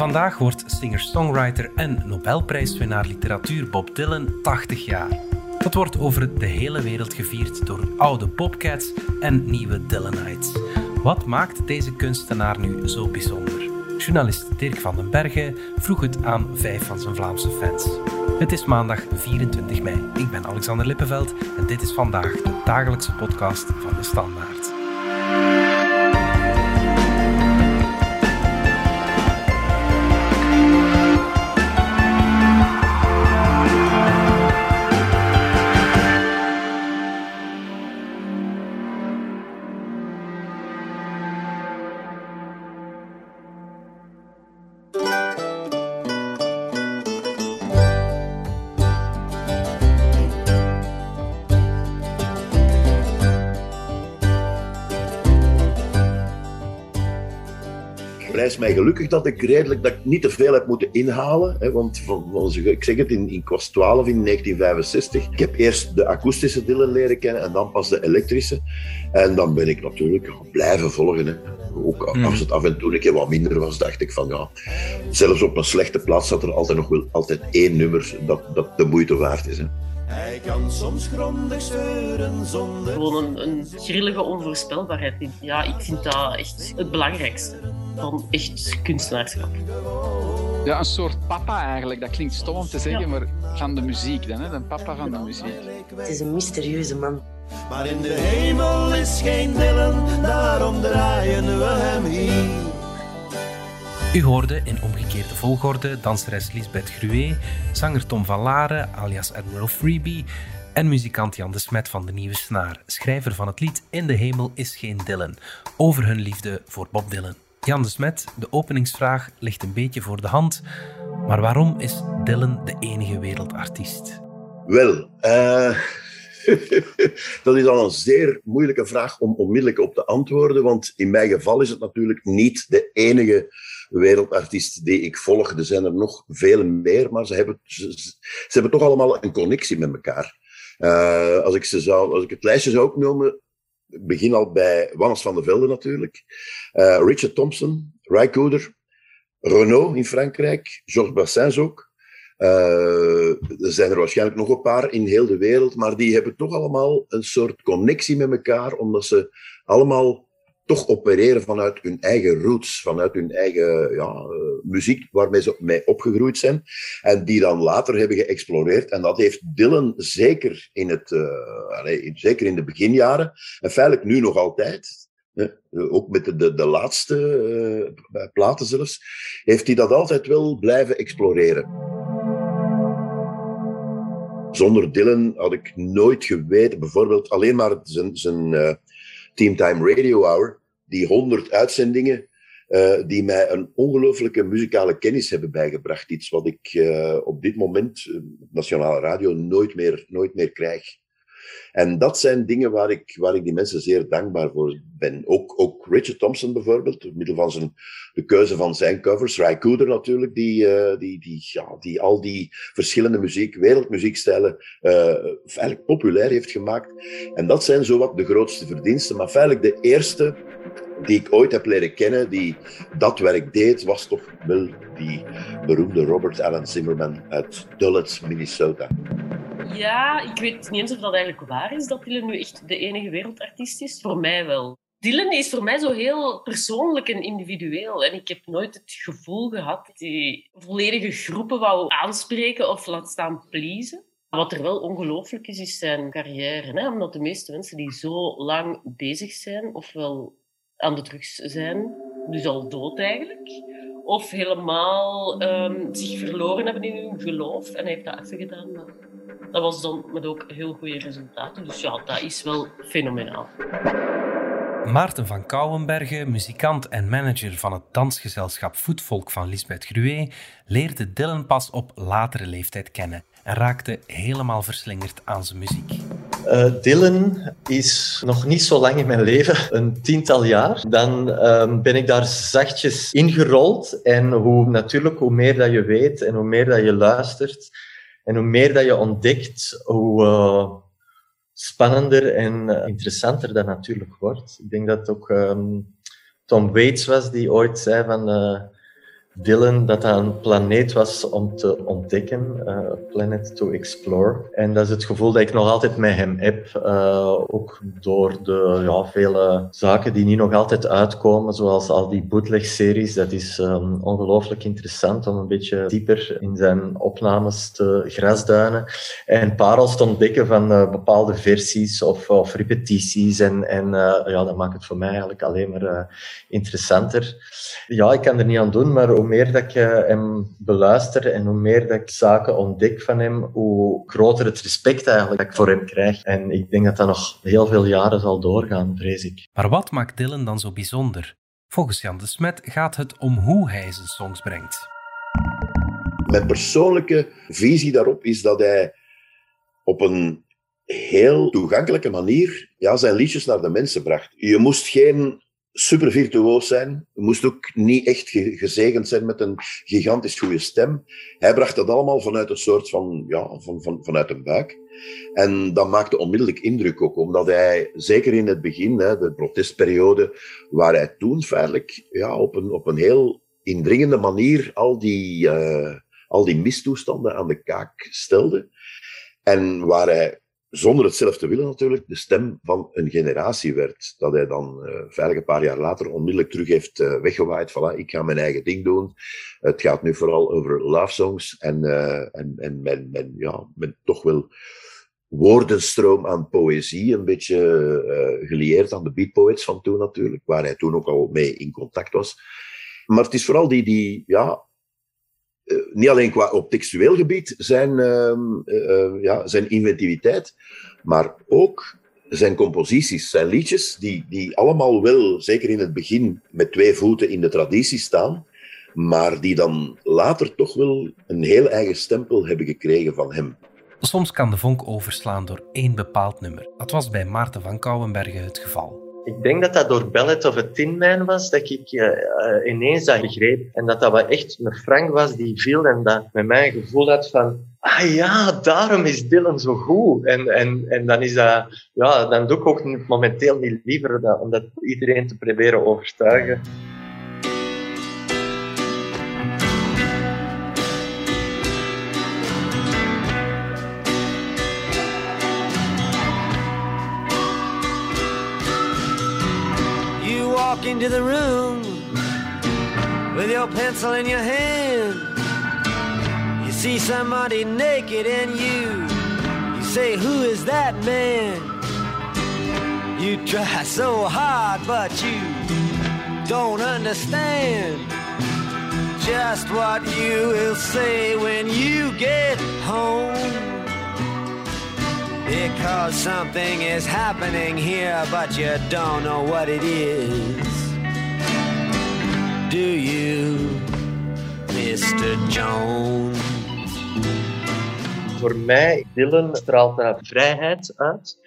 Vandaag wordt singer-songwriter en Nobelprijswinnaar literatuur Bob Dylan 80 jaar. Dat wordt over de hele wereld gevierd door oude Bobcats en nieuwe Dylanites. Wat maakt deze kunstenaar nu zo bijzonder? Journalist Dirk van den Bergen vroeg het aan vijf van zijn Vlaamse fans. Het is maandag 24 mei. Ik ben Alexander Lippenveld en dit is vandaag de dagelijkse podcast van de Standaard. Prijs mij gelukkig dat ik redelijk dat ik niet te veel heb moeten inhalen. Hè, want van, ik zeg het, in, in, ik was 12 in 1965. Ik heb eerst de akoestische dillen leren kennen en dan pas de elektrische. En dan ben ik natuurlijk blijven volgen. Hè. Ook hmm. als het af en toe een keer wat minder was, dacht ik van ja, zelfs op een slechte plaats zat er altijd nog wel altijd één nummer dat, dat de moeite waard is. Hè. Hij kan soms grondig steuren zonder... Gewoon een, een grillige onvoorspelbaarheid. Ja, ik vind dat echt het belangrijkste van echt kunstenaarschap. Ja, een soort papa eigenlijk. Dat klinkt stom om te zeggen, maar van de muziek dan, hè? Een papa van de muziek. Het is een mysterieuze man. Maar in de hemel is geen Dylan, daarom draaien we hem hier. U hoorde in omgekeerde volgorde danseres Lisbeth Gruet, zanger Tom van Laren alias Admiral Freebie en muzikant Jan de Smet van de Nieuwe Snaar, schrijver van het lied In de Hemel is geen Dylan, over hun liefde voor Bob Dylan. Jan de Smet, de openingsvraag ligt een beetje voor de hand, maar waarom is Dylan de enige wereldartiest? Wel, uh, dat is al een zeer moeilijke vraag om onmiddellijk op te antwoorden, want in mijn geval is het natuurlijk niet de enige wereldartiest die ik volg. Er zijn er nog veel meer, maar ze hebben, ze, hebben toch allemaal een connectie met elkaar. Uh, als, ik ze zou, als ik het lijstje zou opnoemen, begin al bij Wannes van der Velde natuurlijk. Uh, Richard Thompson, Ray Cooder, Renault in Frankrijk, Georges Bassins ook. Uh, er zijn er waarschijnlijk nog een paar in heel de wereld, maar die hebben toch allemaal een soort connectie met elkaar, omdat ze allemaal toch opereren vanuit hun eigen roots, vanuit hun eigen ja, uh, muziek waarmee ze mee opgegroeid zijn. En die dan later hebben geëxploreerd. En dat heeft Dylan zeker in, het, allez, zeker in de beginjaren, en feitelijk nu nog altijd, ook met de, de, laatste uh, platen zelfs, heeft hij dat altijd wel blijven exploreren. Zonder Dylan had ik nooit geweten, bijvoorbeeld alleen maar zijn, zijn uh, Teamtime Radio Hour, die honderd uitzendingen uh, die mij een ongelooflijke muzikale kennis hebben bijgebracht. Iets wat ik uh, op dit moment op Nationale Radio nooit meer, nooit meer krijg. En dat zijn dingen waar ik, waar ik die mensen zeer dankbaar voor ben. Ook, ook Richard Thompson bijvoorbeeld, door middel van zijn, de keuze van zijn covers. Ry Cooder natuurlijk, die, uh, die, die, ja, die al die verschillende muziek, wereldmuziekstijlen feitelijk populair heeft gemaakt. En dat zijn zowat de grootste verdiensten. Maar feitelijk de eerste die ik ooit heb leren kennen, die dat werk deed, was toch wel die beroemde Robert Allen Zimmerman uit Dulles, Minnesota. Ja, ik weet niet eens of dat eigenlijk waar is, dat Dylan nu echt de enige wereldartiest is. Voor mij wel. Dylan is voor mij zo heel persoonlijk en individueel. En ik heb nooit het gevoel gehad dat hij volledige groepen wou aanspreken of laat staan pleasen. Wat er wel ongelooflijk is, is zijn carrière. Hè? Omdat de meeste mensen die zo lang bezig zijn, ofwel aan de drugs zijn, dus al dood eigenlijk, of helemaal um, zich verloren hebben in hun geloof. En hij heeft dat even gedaan. Maar dat was dan met ook heel goede resultaten. Dus ja, dat is wel fenomenaal. Maarten van Kouwenbergen, muzikant en manager van het dansgezelschap Voetvolk van Lisbeth Gruet, leerde Dylan pas op latere leeftijd kennen en raakte helemaal verslingerd aan zijn muziek. Uh, Dylan is nog niet zo lang in mijn leven, een tiental jaar. Dan uh, ben ik daar zachtjes ingerold. En hoe, natuurlijk, hoe meer dat je weet en hoe meer dat je luistert en hoe meer dat je ontdekt, hoe uh, spannender en uh, interessanter dat natuurlijk wordt. Ik denk dat ook um, Tom Waits was die ooit zei van Dylan dat dat een planeet was om te ontdekken, uh, planet to explore. En dat is het gevoel dat ik nog altijd met hem heb, uh, ook door de ja, vele zaken die nu nog altijd uitkomen, zoals al die bootleg-series. Dat is um, ongelooflijk interessant om een beetje dieper in zijn opnames te grasduinen en parels te ontdekken van uh, bepaalde versies of, of repetities. En, en ja, dat maakt het voor mij eigenlijk alleen maar interessanter. Ja, ik kan er niet aan doen, maar hoe meer dat ik hem beluister en hoe meer dat ik zaken ontdek van hem, hoe groter het respect eigenlijk dat ik voor hem krijg. En ik denk dat dat nog heel veel jaren zal doorgaan, vrees ik. Maar wat maakt Dylan dan zo bijzonder? Volgens Jan de Smet gaat het om hoe hij zijn songs brengt. Mijn persoonlijke visie daarop is dat hij op een heel toegankelijke manier ja, zijn liedjes naar de mensen bracht. Je moest geen super virtuoos zijn. Moest ook niet echt gezegend zijn met een gigantisch goede stem. Hij bracht dat allemaal vanuit een soort van, ja, van, van, vanuit een buik. En dat maakte onmiddellijk indruk ook, omdat hij, zeker in het begin, hè, de protestperiode, waar hij toen feitelijk ja, op, een, op een heel indringende manier al die, uh, al die mistoestanden aan de kaak stelde. En waar hij zonder het zelf te willen natuurlijk, de stem van een generatie werd. Dat hij dan uh, veilig een paar jaar later onmiddellijk terug heeft uh, weggewaaid. Voilà, ik ga mijn eigen ding doen. Het gaat nu vooral over love songs en, uh, en, en mijn, mijn, ja, mijn toch wel woordenstroom aan poëzie, een beetje gelieerd aan de beat poets van toen natuurlijk, waar hij toen ook al mee in contact was. Maar het is vooral die, die ja, niet alleen qua op textueel gebied zijn, uh, uh, ja, zijn inventiviteit, maar ook zijn composities, zijn liedjes, die, die allemaal wel, zeker in het begin, met twee voeten in de traditie staan, maar die dan later toch wel een heel eigen stempel hebben gekregen van hem. Soms kan de vonk overslaan door één bepaald nummer. Dat was bij Maarten van Kouwenbergen het geval. Ik denk dat dat door Ballet of a Tin Man was, dat ik uh, ineens dat begreep. En dat dat echt een Frank was die viel en dat met mij een gevoel had van, ah ja, daarom is Dylan zo goed. En, en, en dan is dat, ja, dan doe ik ook momenteel niet liever dat, om dat iedereen te proberen overtuigen. Walk into the room with your pencil in your hand. You see somebody naked and you, you say, Who is that man? You try so hard, but you don't understand just what you will say when you get home. Because something is happening here, but you don't know what it is. Do you, Mr. Jones? Voor mij, Dylan straalt daar vrijheid uit.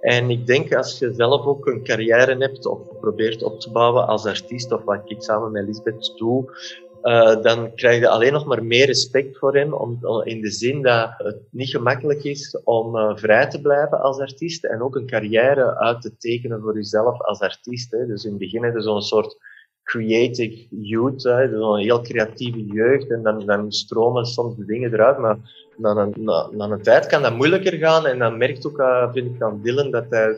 En ik denk als je zelf ook een carrière hebt of probeert op te bouwen als artiest, of wat ik samen met Lisbeth doe, uh, dan krijg je alleen nog maar meer respect voor hem, om, in de zin dat het niet gemakkelijk is om uh, vrij te blijven als artiest en ook een carrière uit te tekenen voor jezelf als artiest. Hè. Dus in het begin heb je zo'n soort creative youth, zo'n heel creatieve jeugd en dan, dan stromen soms de dingen eruit, maar na een, na, na tijd kan dat moeilijker gaan en dan merkt ook, uh, vind ik aan Dylan, dat hij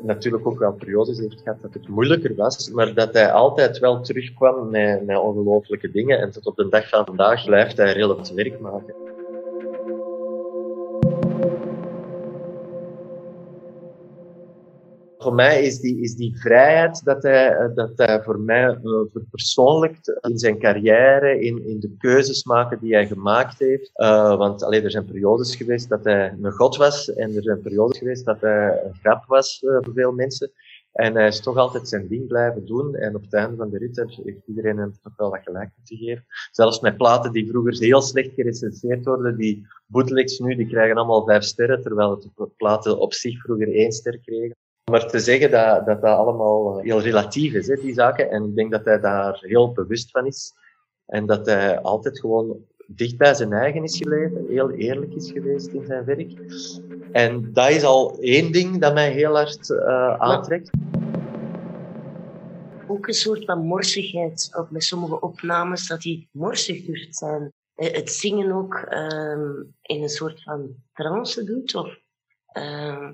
natuurlijk ook wel periodes heeft gehad dat het moeilijker was, maar dat hij altijd wel terugkwam met, ongelooflijke dingen. En tot op de dag van vandaag blijft hij heel het werk maken. Voor mij is die, is die vrijheid dat hij, eh, dat voor mij uh, verpersoonlijkt in zijn carrière, in, in de keuzes maken die hij gemaakt heeft. Uh, want alleen er zijn periodes geweest dat hij een god was en er zijn periodes geweest dat hij een grap was voor veel mensen. En hij is toch altijd zijn ding blijven doen. En op het einde van de rit heeft iedereen hem toch wel wat gelijk moeten geven. Zelfs met platen die vroeger heel slecht gerecenseerd worden, die bootlegs nu, die krijgen allemaal vijf sterren, terwijl de platen op zich vroeger één ster kregen. Maar te zeggen dat dat, dat allemaal heel relatief is, hè, die zaken. En ik denk dat hij daar heel bewust van is. En dat hij altijd gewoon dicht bij zijn eigen is gebleven, heel eerlijk is geweest in zijn werk. En dat is al één ding dat mij heel hard uh, aantrekt. ook een soort van morsigheid. Ook met sommige opnames, dat hij morsig durft zijn. Eh, Het zingen ook ehm, in een soort van trance doet. Of ehm,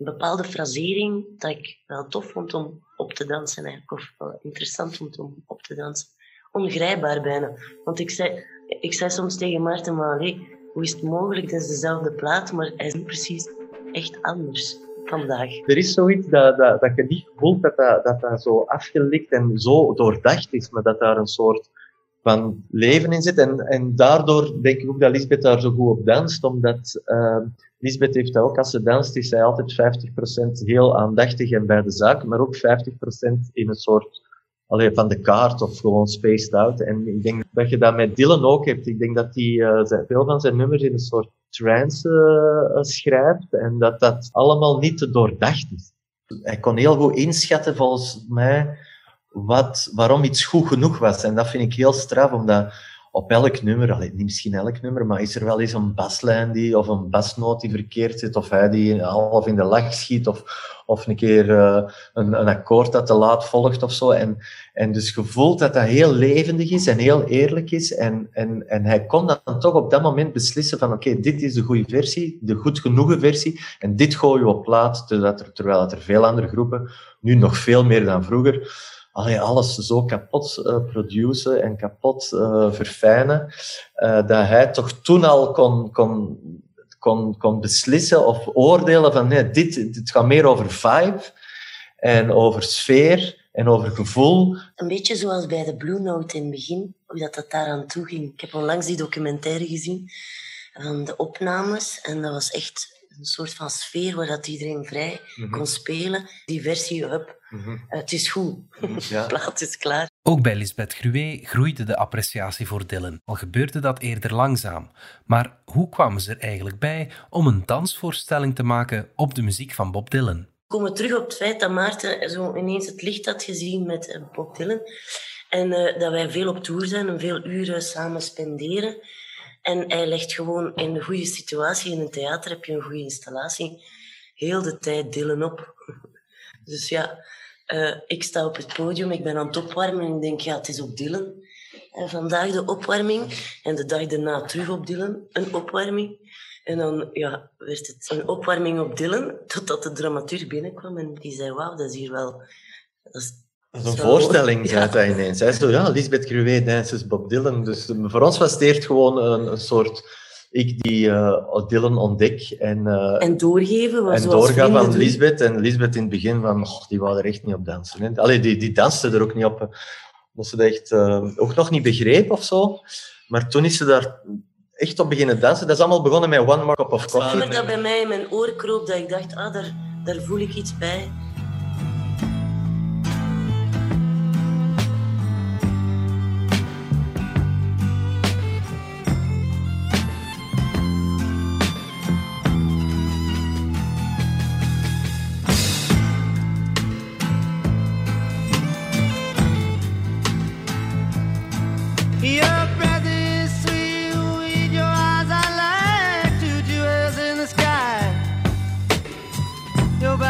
een bepaalde frasering dat ik wel tof vond om op te dansen. Eigenlijk, of wel interessant vond om op te dansen. Ongrijpbaar bijna. Want ik zei, ik zei soms tegen Maarten, maar allee, hoe is het mogelijk? Het is dezelfde plaat, maar hij is precies echt anders vandaag. Er is zoiets dat, dat, dat je niet voelt dat dat, dat dat zo afgelikt en zo doordacht is, maar dat daar een soort van leven in zit. En, en daardoor denk ik ook dat Lisbeth daar zo goed op danst, omdat uh, Lisbeth heeft ook, als ze danst, is zij altijd 50% heel aandachtig en bij de zaak, maar ook 50% in een soort allee, van de kaart of gewoon spaced out. En ik denk dat je dat met Dylan ook hebt. Ik denk dat hij uh, veel van zijn nummers in een soort trance uh, schrijft en dat dat allemaal niet te doordacht is. Hij kon heel goed inschatten, volgens mij, wat, waarom iets goed genoeg was. En dat vind ik heel straf, omdat op elk nummer, allee, niet misschien elk nummer, maar is er wel eens een baslijn die, of een basnoot die verkeerd zit, of hij die half in de lach schiet, of, of een keer uh, een, een akkoord dat te laat volgt of zo. En, en dus je voelt dat dat heel levendig is en heel eerlijk is. En, en, en hij kon dan toch op dat moment beslissen van oké, dit is de goede versie, de goed genoegen versie, en dit gooi je op plaat, terwijl er, terwijl er veel andere groepen, nu nog veel meer dan vroeger, allee, alles zo kapot uh, produceren en kapot uh, verfijnen, uh, dat hij toch toen al kon, kon, kon, kon beslissen of oordelen van nee, dit, dit gaat meer over vibe en over sfeer en over gevoel. Een beetje zoals bij de Blue Note in het begin, hoe dat, dat daaraan toe ging. Ik heb onlangs die documentaire gezien van de opnames en dat was echt een soort van sfeer waar dat iedereen vrij mm -hmm. kon spelen. Die versie, up, mm -hmm. uh, het is goed. Ja. plaat is klaar. Ook bij Lisbeth Gruwe groeide de appreciatie voor Dylan, al gebeurde dat eerder langzaam. Maar hoe kwamen ze er eigenlijk bij om een dansvoorstelling te maken op de muziek van Bob Dylan? We komen terug op het feit dat Maarten zo ineens het licht had gezien met Bob Dylan. En uh, dat wij veel op tour zijn en veel uren samen spenderen. En hij legt gewoon in een goede situatie, in een theater heb je een goede installatie, heel de tijd Dylan op. Dus ja, uh, ik sta op het podium, ik ben aan het opwarmen en ik denk, ja, het is op Dylan. En vandaag de opwarming en de dag daarna terug op Dylan, een opwarming. En dan ja, werd het een opwarming op Dylan, totdat de dramaturg binnenkwam en die zei, wauw, dat is hier wel... dat is een Zo, voorstelling, zei ja. hij ineens. Hij zo, ja, Lisbeth Gruwe dances Bob Dylan. Dus voor ons was het eerst gewoon een, een soort... Ik die uh, Dylan ontdek en... Uh, en doorgeven. En doorgaan van Lisbeth. En Lisbeth in het begin van, oh, die wou er echt niet op dansen. Hè. Allee, die, die danste er ook niet op. Dat ze dat echt uh, ook nog niet begreep of zo. Maar toen is ze daar echt op beginnen dansen. Dat is allemaal begonnen met One More Cup of Coffee. Het dat bij mij in mijn oor kroop, dat ik dacht, ah, daar, daar voel ik iets bij.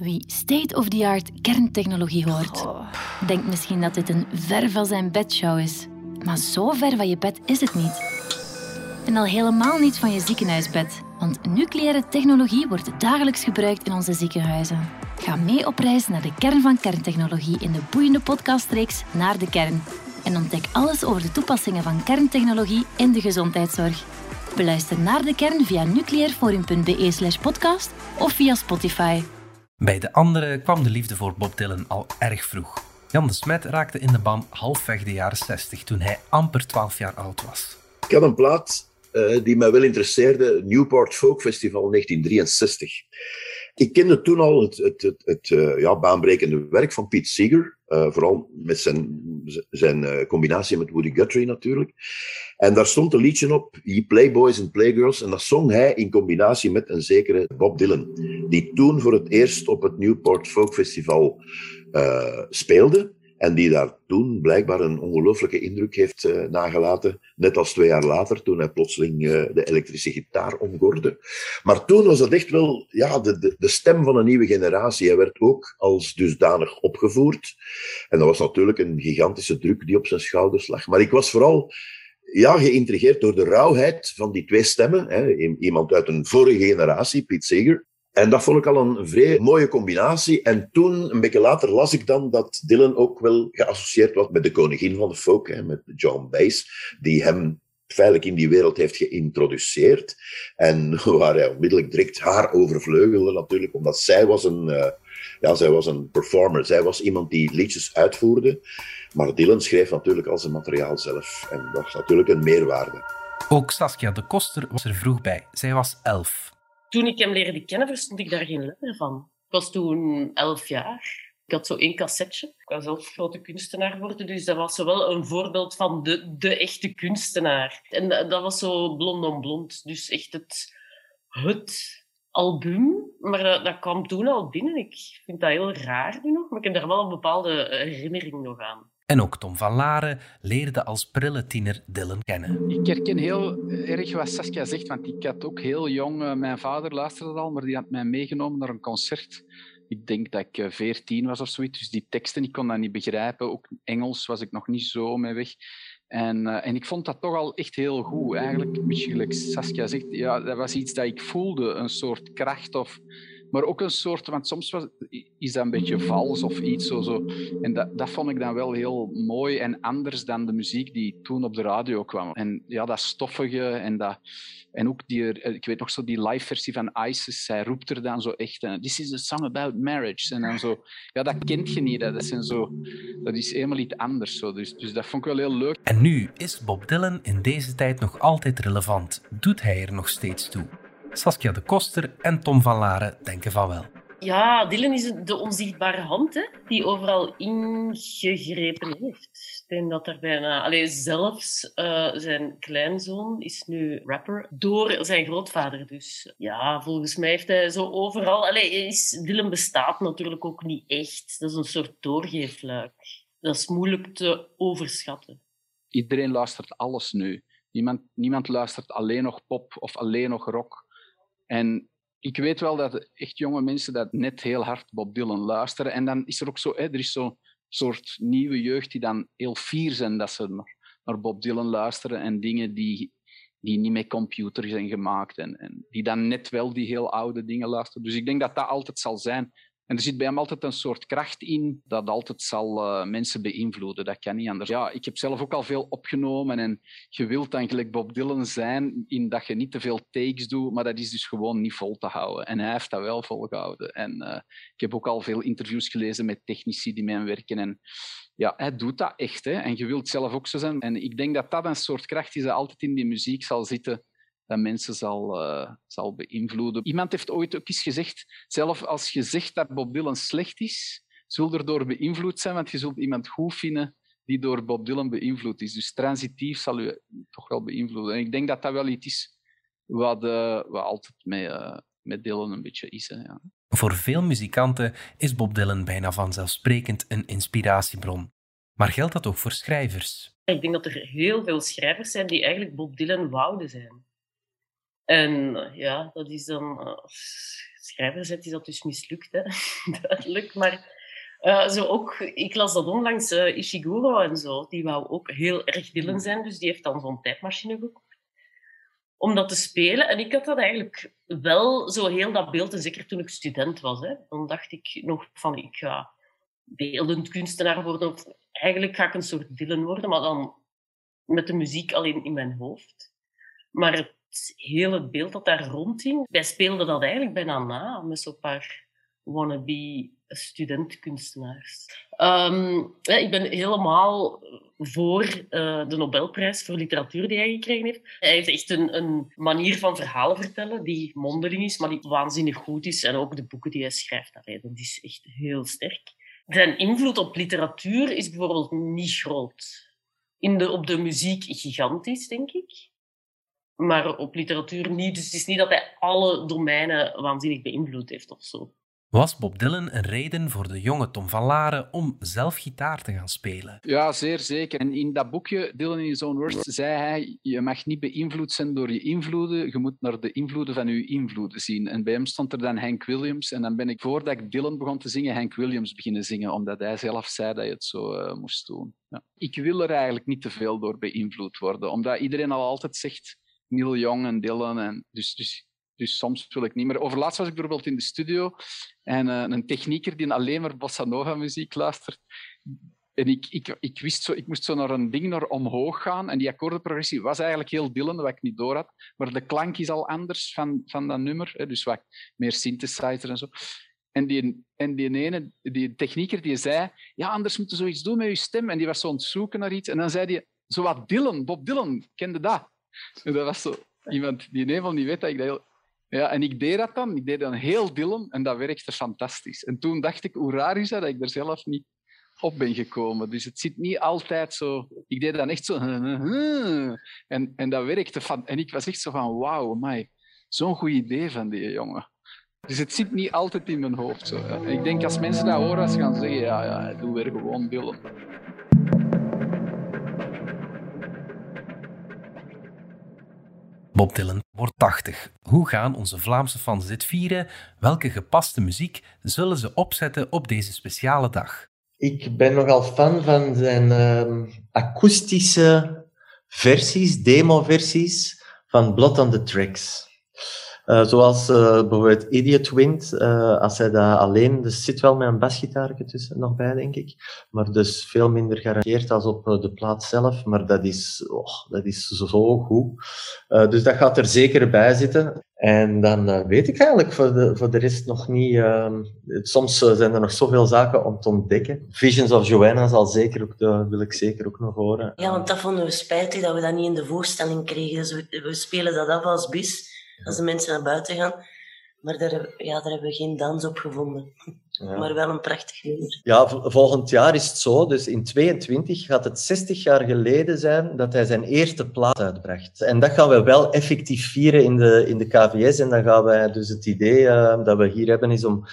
Wie state-of-the-art kerntechnologie hoort, oh. denkt misschien dat dit een ver van zijn bedshow is. Maar zo ver van je bed is het niet. En al helemaal niet van je ziekenhuisbed. Want nucleaire technologie wordt dagelijks gebruikt in onze ziekenhuizen. Ga mee op reis naar de kern van kerntechnologie in de boeiende podcastreeks Naar de Kern. En ontdek alles over de toepassingen van kerntechnologie in de gezondheidszorg. Beluister naar de kern via nucleairforum.be slash podcast of via Spotify. Bij de anderen kwam de liefde voor Bob Dylan al erg vroeg. Jan de Smet raakte in de band halfweg de jaren 60 toen hij amper 12 jaar oud was. Ik had een plaat uh, die mij wel interesseerde, Newport Folk Festival 1963. Ik kende toen al het, het, het, het uh, ja, baanbrekende werk van Pete Seeger. Uh, vooral met zijn, zijn uh, combinatie met Woody Guthrie natuurlijk. En daar stond een liedje op, Ye Playboys and Playgirls. En dat zong hij in combinatie met een zekere Bob Dylan. Die toen voor het eerst op het Newport Folk Festival speelde. En die daar toen blijkbaar een ongelooflijke indruk heeft uh, nagelaten. Net als twee jaar later, toen hij plotseling uh, de elektrische gitaar omgorde. Maar toen was dat echt wel ja, de, de, de, stem van een nieuwe generatie. Hij werd ook als dusdanig opgevoerd. En dat was natuurlijk een gigantische druk die op zijn schouders lag. Maar ik was vooral ja, geïntrigeerd door de rauwheid van die twee stemmen. Hè. Iemand uit een vorige generatie, Piet Seeger, en dat vond ik al een vrij mooie combinatie. En toen, een beetje later, las ik dan dat Dylan ook wel geassocieerd was met de koningin van de folk, hè, met John Bass, die hem feitelijk in die wereld heeft geïntroduceerd. En waar hij onmiddellijk direct haar overvleugelde natuurlijk, omdat zij was een, uh, ja, zij was een performer. Zij was iemand die liedjes uitvoerde. Maar Dylan schreef natuurlijk al zijn materiaal zelf. En dat is natuurlijk een meerwaarde. Ook Saskia de Koster was er vroeg bij. Zij was elf. Toen ik hem leerde kennen, verstond ik daar geen letter van. Ik was toen elf jaar. Ik had zo één cassetje. Ik was zelf grote kunstenaar geworden, dus dat was zo wel een voorbeeld van de, de echte kunstenaar. En dat was zo blond on blond. Dus echt het, het album. Maar dat, dat kwam toen al binnen. Ik vind dat heel raar nu nog, maar ik heb daar wel een bepaalde herinnering nog aan. En ook Tom van Laren leerde als prille tiener Dylan kennen. Ik herken heel erg wat Saskia zegt, want ik had ook heel jong... Uh, mijn vader luisterde al, maar die had mij meegenomen naar een concert. Ik denk dat ik uh, 14 was of zoiets, dus die teksten, ik kon dat niet begrijpen. Ook Engels was ik nog niet zo mee weg. En, uh, en ik vond dat toch al echt heel goed. Eigenlijk, misschien Saskia zegt, ja, dat was iets dat ik voelde, een soort kracht of maar ook een soort, want soms was, is dat een beetje vals of iets zo. zo. En dat, dat vond ik dan wel heel mooi en anders dan de muziek die toen op de radio kwam. En ja, dat stoffige en dat. En ook die, ik weet nog zo, die live versie van ISIS, zij roept er dan zo echt, uh, this is a song about marriage. En dan zo, ja, dat kent je niet, dat, zijn zo, dat is helemaal iets anders. Zo. Dus, dus dat vond ik wel heel leuk. En nu is Bob Dylan in deze tijd nog altijd relevant. Doet hij er nog steeds toe? Saskia de Koster en Tom van Laren denken van wel. Ja, Dylan is de onzichtbare hand hè, die overal ingegrepen heeft. Ik denk dat er bijna... Allee, zelfs uh, zijn kleinzoon is nu rapper door zijn grootvader. Dus ja, volgens mij heeft hij zo overal... Allee, is, Dylan bestaat natuurlijk ook niet echt. Dat is een soort doorgeefluik. Dat is moeilijk te overschatten. Iedereen luistert alles nu. Niemand, niemand luistert alleen nog pop of alleen nog rock. En ik weet wel dat echt jonge mensen dat net heel hard Bob Dylan luisteren. En dan is er ook zo, hè, er is zo'n soort nieuwe jeugd die dan heel fier zijn dat ze naar, naar Bob Dylan luisteren en dingen die, die niet met computer zijn gemaakt en, en die dan net wel die heel oude dingen luisteren. Dus ik denk dat dat altijd zal zijn. En er zit bij hem altijd een soort kracht in dat altijd zal uh, mensen beïnvloeden. Dat kan niet anders. Ja, ik heb zelf ook al veel opgenomen en je wilt eigenlijk Bob Dylan zijn in dat je niet te veel takes doet, maar dat is dus gewoon niet vol te houden. En hij heeft dat wel volgehouden. En uh, ik heb ook al veel interviews gelezen met technici die met hem werken en ja, hij doet dat echt. Hè? En je wilt zelf ook zo zijn. En ik denk dat dat een soort kracht is dat altijd in die muziek zal zitten dat mensen zal, uh, zal beïnvloeden. Iemand heeft ooit ook eens gezegd, zelf als je zegt dat Bob Dylan slecht is, zul er door beïnvloed zijn, want je zult iemand goed vinden die door Bob Dylan beïnvloed is. Dus transitief zal u toch wel beïnvloeden. En ik denk dat dat wel iets is wat, uh, wat altijd met, uh, met Dylan een beetje is. Hè, ja. Voor veel muzikanten is Bob Dylan bijna vanzelfsprekend een inspiratiebron. Maar geldt dat ook voor schrijvers? Ik denk dat er heel veel schrijvers zijn die eigenlijk Bob Dylan wouden zijn. En ja, dat is dan... Uh, schrijverzet is dat dus mislukt, hè? duidelijk. Maar uh, zo ook, ik las dat onlangs, uh, Ishiguro en zo, die wou ook heel erg Dylan mm. zijn, dus die heeft dan zo'n tijdmachine gekocht om dat te spelen. En ik had dat eigenlijk wel zo heel dat beeld, en zeker toen ik student was, hè, dan dacht ik nog van, ik ga beeldend kunstenaar worden, of eigenlijk ga ik een soort Dylan worden, maar dan met de muziek alleen in mijn hoofd. Maar het hele beeld dat daar rondhing. Wij speelden dat eigenlijk bijna na, met zo'n paar wannabe studentkunstenaars. Ja, ik ben helemaal voor uh, de Nobelprijs voor literatuur die hij gekregen heeft. Hij heeft echt een, een, manier van verhalen vertellen die mondeling is, maar die waanzinnig goed is. En ook de boeken die hij schrijft, allee, dat is echt heel sterk. Zijn invloed op literatuur is bijvoorbeeld niet groot. In de, op de muziek gigantisch, denk ik. Maar op literatuur niet. Dus het is niet dat hij alle domeinen waanzinnig beïnvloed heeft of zo. Was Bob Dylan een reden voor de jonge Tom van Laren om zelf gitaar te gaan spelen? Ja, zeer zeker. En in dat boekje, Dylan in His Own Words, zei hij, je mag niet beïnvloed zijn door je invloeden, je moet naar de invloeden van je invloeden zien. En bij hem stond er dan Hank Williams. En dan ben ik, voordat ik Dylan begon te zingen, Hank Williams beginnen zingen, omdat hij zelf zei dat je het zo uh, moest doen. Ja. Ik wil er eigenlijk niet te veel door beïnvloed worden, omdat iedereen al altijd zegt Neil Young en Dylan. En dus, dus dus soms wil ik niet meer. Overlaatst was ik bijvoorbeeld in de studio en uh, een technieker die alleen maar bossa nova muziek luistert. En ik, ik, ik wist zo, ik moest zo naar een ding naar omhoog gaan. En die akkoordenprogressie was eigenlijk heel Dylan, wat ik niet door had. Maar de klank is al anders van, van dat nummer. Hè, dus wat meer synthesizer en zo. En die, en die ene, die technieker, die zei... Ja, anders moeten we zoiets doen met je stem. En die was zo aan het zoeken naar iets. En dan zei hij... Zo wat Dylan, Bob Dylan, kende dat? Dat was zo... Iemand die in geval niet weet dat ik dat heel ja, en ik deed dat dan. Ik deed dan heel Dylan en dat werkte fantastisch. En toen dacht ik, hoe raar is dat, ik er zelf niet op ben gekomen. Dus het zit niet altijd zo... Ik deed dan echt zo... En, en dat werkte van... En ik was echt zo van, wauw, mij, zo'n goed idee van die jongen. Dus het zit niet altijd in mijn hoofd. Zo. Ik denk als mensen dat horen, ze gaan zeggen, ja, ja, doe weer gewoon Dylan. Bob Dylan wordt 80. Hoe gaan onze Vlaamse fans dit vieren? Welke gepaste muziek zullen ze opzetten op deze speciale dag? Ik ben nogal fan van zijn uh, akoestische versies, demo-versies van Blood on the Tracks. Uh, zoals uh, bijvoorbeeld Idiot Wind, uh, als hij dat alleen, dus zit wel met een basgitaar tussen nog bij, denk ik. Maar dus veel minder gearrangeerd als op de plaat zelf. Maar dat is, oh, dat is zo goed. dus dat gaat er zeker bij zitten. En dan weet ik eigenlijk voor de, voor de rest nog niet. Ehm, soms zijn er nog zoveel zaken om te ontdekken. Visions of Joanna zal zeker ook, wil ik zeker ook nog horen. Ja, want dat vonden we spijtig dat we dat niet in de voorstelling kregen. Dus we, we spelen dat af als bis als de mensen naar buiten gaan. Maar daar, ja, daar hebben we geen dans op gevonden. Ja. Maar wel een prachtig nummer. Ja, volgend jaar is het zo. Dus in 22 gaat het 60 jaar geleden zijn dat hij zijn eerste plaat uitbracht. En dat gaan we wel effectief vieren in de, in de KVS. En dan gaan wij dus het idee uh, dat we hier hebben is om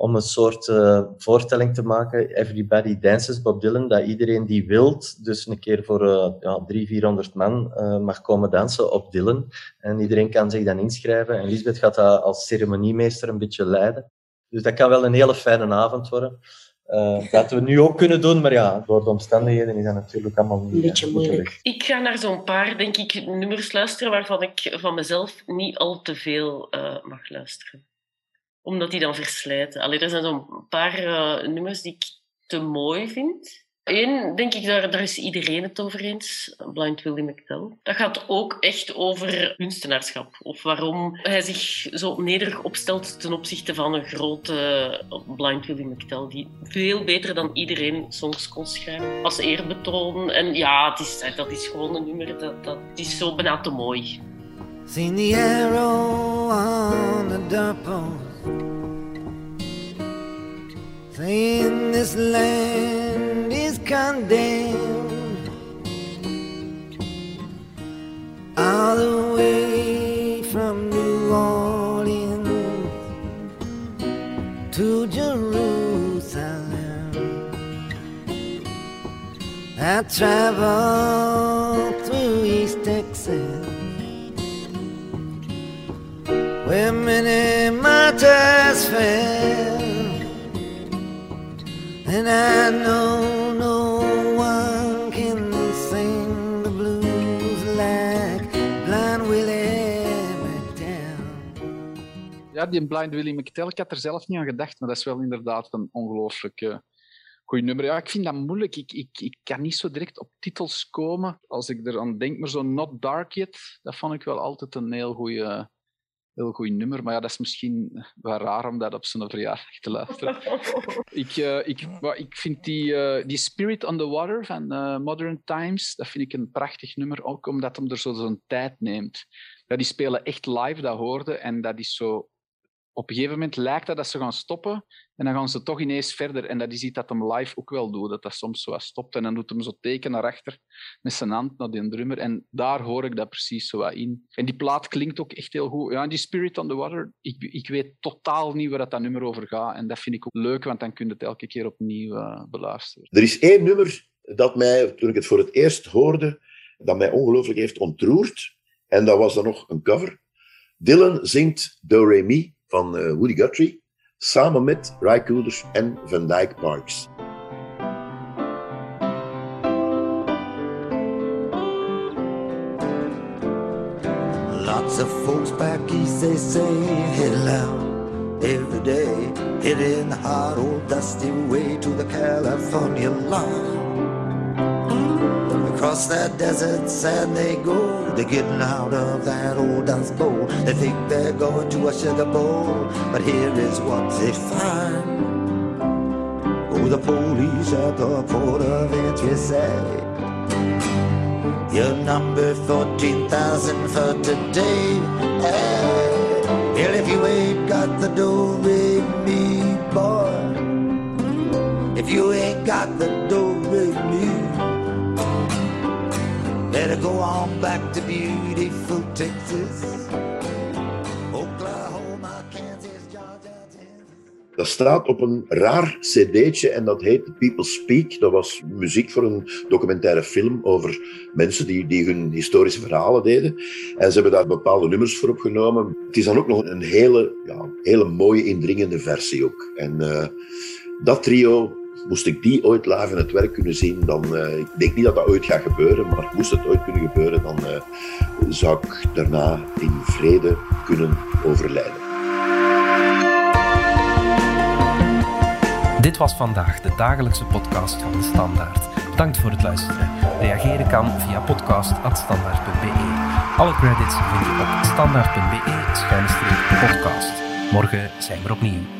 om een soort uh, voorstelling te maken, Everybody Dances Bob Dylan, dat iedereen die wilt, dus een keer voor uh, ja, 300, 400 man uh, mag komen dansen op Dylan. En iedereen kan zich dan inschrijven. En Lisbeth gaat dat als ceremoniemeester een beetje leiden. Dus dat kan wel een hele fijne avond worden. dat we nu ook kunnen doen, maar ja, door de omstandigheden is dat natuurlijk allemaal niet... Een beetje moeilijk. Ik ga naar zo'n paar, denk ik, nummers luisteren waarvan ik van mezelf niet al te veel mag luisteren omdat die dan verslijten. Allee, er zijn zo'n paar uh, nummers die ik te mooi vind. Eén, denk ik, daar, daar is iedereen het over eens. Blind Willie McTell. Dat gaat ook echt over kunstenaarschap. Of waarom hij zich zo nederig opstelt ten opzichte van een grote Blind Willie McTell. Die veel beter dan iedereen songs kon schrijven. Als eerbetoon. En ja, het is, dat is gewoon een nummer. Dat, dat is zo bijna te mooi. On the saying this land is condemned all the way from New Orleans to Jerusalem. I traveled through East Texas where many martyrs fell. And I know no one can sing the blues like Blind Willie McTell. Ja, die Blind Willie McTell, ik had er zelf niet aan gedacht, maar dat is wel inderdaad een ongelooflijk uh, goed nummer. Ja, ik vind dat moeilijk. Ik, ik, ik kan niet zo direct op titels komen. Als ik er aan denk, maar zo Not Dark Yet, dat vond ik wel altijd een heel goede heel goed nummer. Maar ja, dat is misschien wel raar om dat op zijn verjaardag te luisteren. ik, uh, ik, ik vind die, uh, die Spirit on the Water van uh, Modern Times, dat vind ik een prachtig nummer, ook omdat hem er zo'n tijd neemt. Ja, die spelen echt live, dat hoorde. En dat is zo op een gegeven moment lijkt dat dat ze gaan stoppen en dan gaan ze toch ineens verder. En dat is iets dat hem live ook wel doet, dat dat soms zo stopt en dan doet hem zo teken naar achter met zijn hand naar die drummer. En daar hoor ik dat precies zo in. En die plaat klinkt ook echt heel goed. Ja, die Spirit on the Water, ik, ik weet totaal niet waar dat, dat nummer over gaat. En dat vind ik ook leuk, want dan kun je het elke keer opnieuw uh, beluisteren. Er is één nummer dat mij, toen ik het voor het eerst hoorde, dat mij ongelooflijk heeft ontroerd. En dat was dan nog een cover. Dylan zingt Do Re Mi van uh, Woody Guthrie, samen met Ry Coolers en Van Dyke Parks. Lots of folks back east, they say, hit loud every day, the hard old dusty way to the California line. Across that desert sand they go. They're getting out of that old dust bowl. They think they're going to a sugar bowl, but here is what they find. Oh, the police at the port of entry say, You're number 14,000 for today. Hey, well, if you ain't got the dough, rig me, boy. If you ain't got the dough, go on back to beautiful Texas. Oklahoma, Kansas, Georgia, Tennessee. Dat staat op een raar cd'tje en dat heet People Speak. Dat was muziek voor een documentaire film over mensen die, die hun historische verhalen deden. En ze hebben daar bepaalde nummers voor opgenomen. Het is dan ook nog een hele, ja, hele mooie, indringende versie ook. En uh, dat trio Moest ik die ooit live in het werk kunnen zien, dan uh, ik denk niet dat dat ooit gaat gebeuren, maar moest het ooit kunnen gebeuren, dan uh, zou ik daarna in vrede kunnen overlijden. Dit was vandaag de dagelijkse podcast van de Standaard. Bedankt voor het luisteren. Reageren kan via podcast.standaard.be. Alle credits vind je op standaard.be-podcast. Morgen zijn we opnieuw.